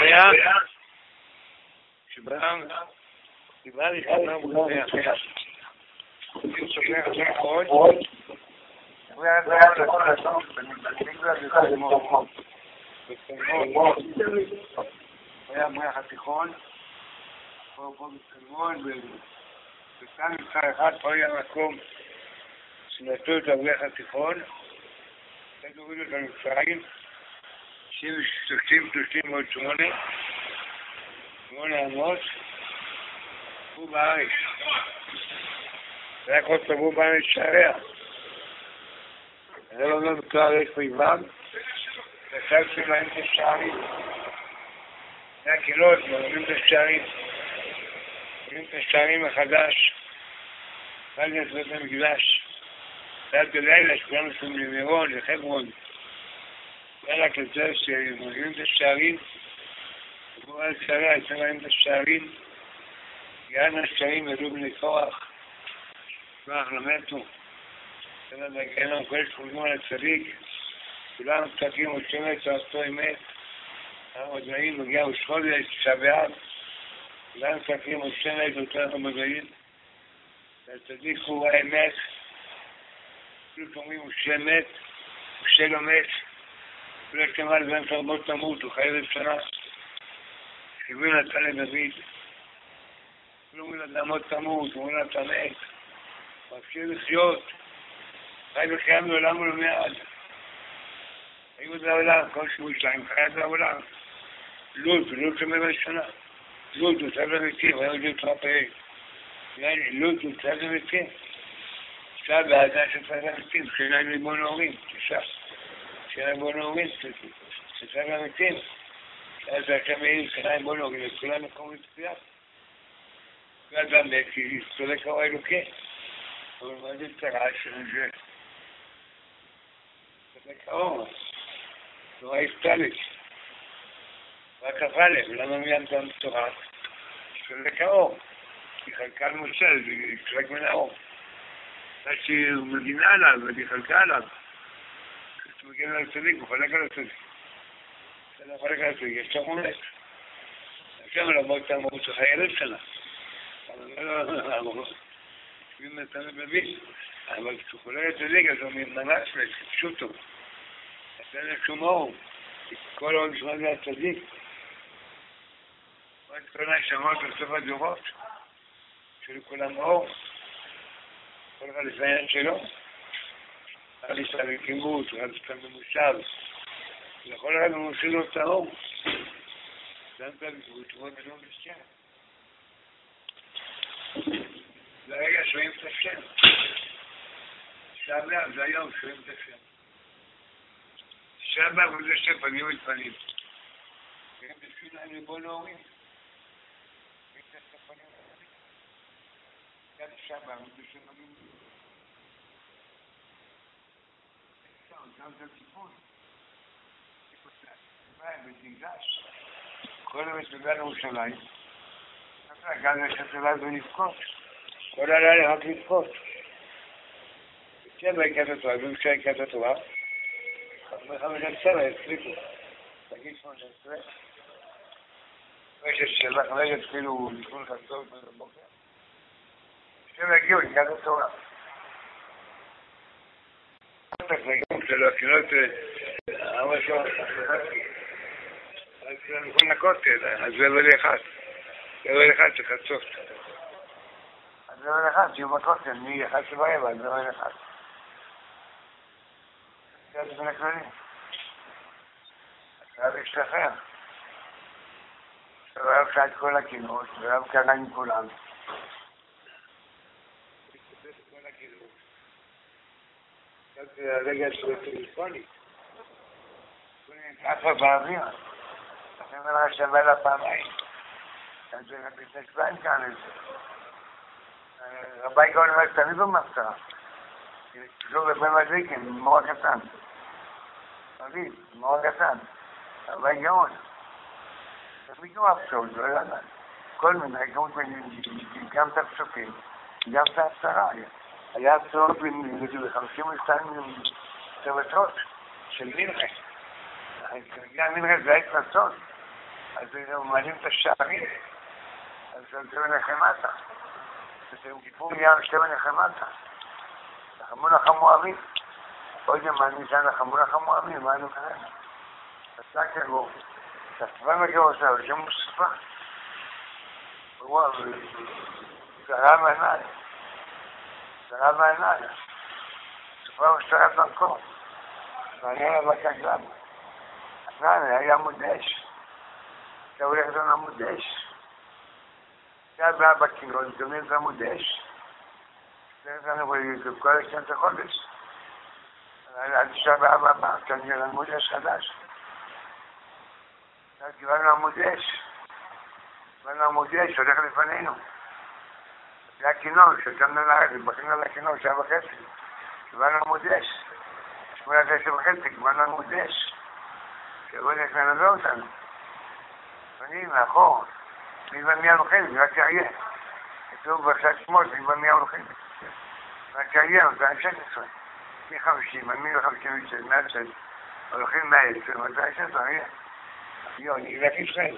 היה שבאם דיבר לי חנה מוזיח. אם סופר אחרי חוד, הוא היה יכול לעשות היה מריח התיכון, פה פה בצלמון, וכאן נמצא אחד, פה היה מקום שנתנו את המריח התיכון, אחרי הורידו את המצרים, 30 30 עוד שמונה, שמונה אמות, הוא בארץ. זה היה כל סבור בארץ שעריה. זה לא בתואר יש פה וכתבתי להם את השערים. זה הקילות, מרמים את השערים. מרמים את השערים מחדש. אחר כך בית המקדש. היה בלילה שכולם עושים למירון, לחברון. זה רק לזה שמרמים את השערים. דיברו על שעריה, יצא להם את השערים. יען השערים ידעו בני כוח. כוח למתו. זה נגן לנו כל שכולמו על הצדיק. כולם צעקים ושמש ועשו אמת. המדעים מגיע ראש חודש, תשעה באב. כולם צעקים ושמש ועשו המדעים. והצדיק הוא האמת. אפילו אומרים הוא שמת, הוא שלא מת. יש כמה דברים תרבות תמות, הוא חי אלף שנה. חיווי נתן לדוד. אומרים אדם עוד תמות, לה אתה מת. מפשיר לחיות. חי וקיים לעולם ולמעד. היו בעולם, כל שבוע שלהם חיה בעולם. לוד, לוד זה מאה שנה. לוד הוא צד אמיתי, הוא היה יודע להתרפא. לוד הוא צד אמיתי. עכשיו באדם של צד אמיתי, מבחינה עם ליבון ההורים, תשע. ההורים, זה צד אמיתי. אז אתה מעיר ליבון ההורים, לכולם מקום לצפייה. ואדם מת, כי צודק האור האלוקי. אבל מה זה צרה שזה? צודק האור. תורה היסטלית. רק כ"א, למה מיד גם תורה? שזה כאור. כי על משה, זה חלק מן האור. עד שהיא מגינה עליו, והיא חלקה עליו. כשהוא מגן על הצדיק, הוא חולק על הצדיק. לא חולק על הצדיק, יש לו מולק. השם למרות האמרות שלך אלף שנה. אבל כשהוא חולק על הצדיק, אז הוא ממש פשוטו. זה לשום אור. כל עוד נשמע זה הצדיק. רק קטנה שמות בסוף הדורות, שלכולם אור. כל אחד העניין שלו. בקימות, אחד ישתל במושב. לכל אחד הוא מוסיף לו את האור. זה הרגע שומעים את השם. שעה זה היום שומעים את השם. שמה הוא זה שפנים אל פנים. והם בתפילה ריבון ההורים. גם שמה הוא זה שפנים גם זה טיפול. בית מקדש. כל הבית בגן ירושלים. יש הצלת ולבכות. כל הלילה רק לבכות. כן, בעיקת התורה, ובשעיקת התורה. חמש עשרה הצליחו. תגיד שמונה עשרה. יש שאלה חמש כאילו לפני חצות בבוקר. שהם יגיעו לקראת התורה. שלו, הקריאות, ארבע שעות, נכון לכותל, אז זה לא לאחד. זה לא לאחד, זה חצות. אז זה לא לאחד, שיהיו בכותל, מ-11 ורבע, זה לא לאחד. זה בין הכללים. חייב להשתחרר. הרב קרא את כל הקינות, והרב קרא עם כולם. זה הרגע של הטלפוני. הוא נמצא באוויר. לכן זה היה שווה לה פעמיים. זה לפני שבועיים כאן איזה. רבי גאון אומר תמיד במסתרה. זוג לבן מזיקים, מור קטן. אביב, מור קטן. רבי גאון. תמיד לא אפסול, לא ידע. כל מיני, גם את הפסוקים, גם את ההפטרה. היה צורך ב-52 שבתות של מנחה. גם מנחה זה היה התנסות. אז הם מעלים את השערים, אז זה מנחמתה. ביום כיפור נהיה שתי מנחמתה. נחמו נחמו אביב. עוד יום ניסה נחמו נחמו אביב, מה אני קרה? עסק בו. שפה מגרוסה, ושם מוספה. וואו, זרה מעיניי. זרה מעיניי. סופה ושתרת במקום. ואני עליו בקגלם. ענן היה עמוד אש. אתה הולך על עמוד אש. זה הבא בכינון, מתכוונים לעמוד אש. זה לנו כל השנת החודש. עד שעה הבא, כנראה עמוד אש חדש. קיבלנו עמוד אש. קיבלנו עמוד אש שהולך לפנינו. זה הכינור, שקמנו לארץ, בכינו לכינור שעה וחצי. קיבלנו עמוד אש. שמונה תשע וחצי, קיבלנו עמוד אש. שיבוא לך לנבא אותנו. פנים, מאחור. מי במי הולכים, רק יהיה. כתוב בפרשת שמות, מי במי הולכים. רק יהיה, 2016. מ-50, מ-56, 100 הולכים 120, 216, יהיה. יוני, רק ישראל.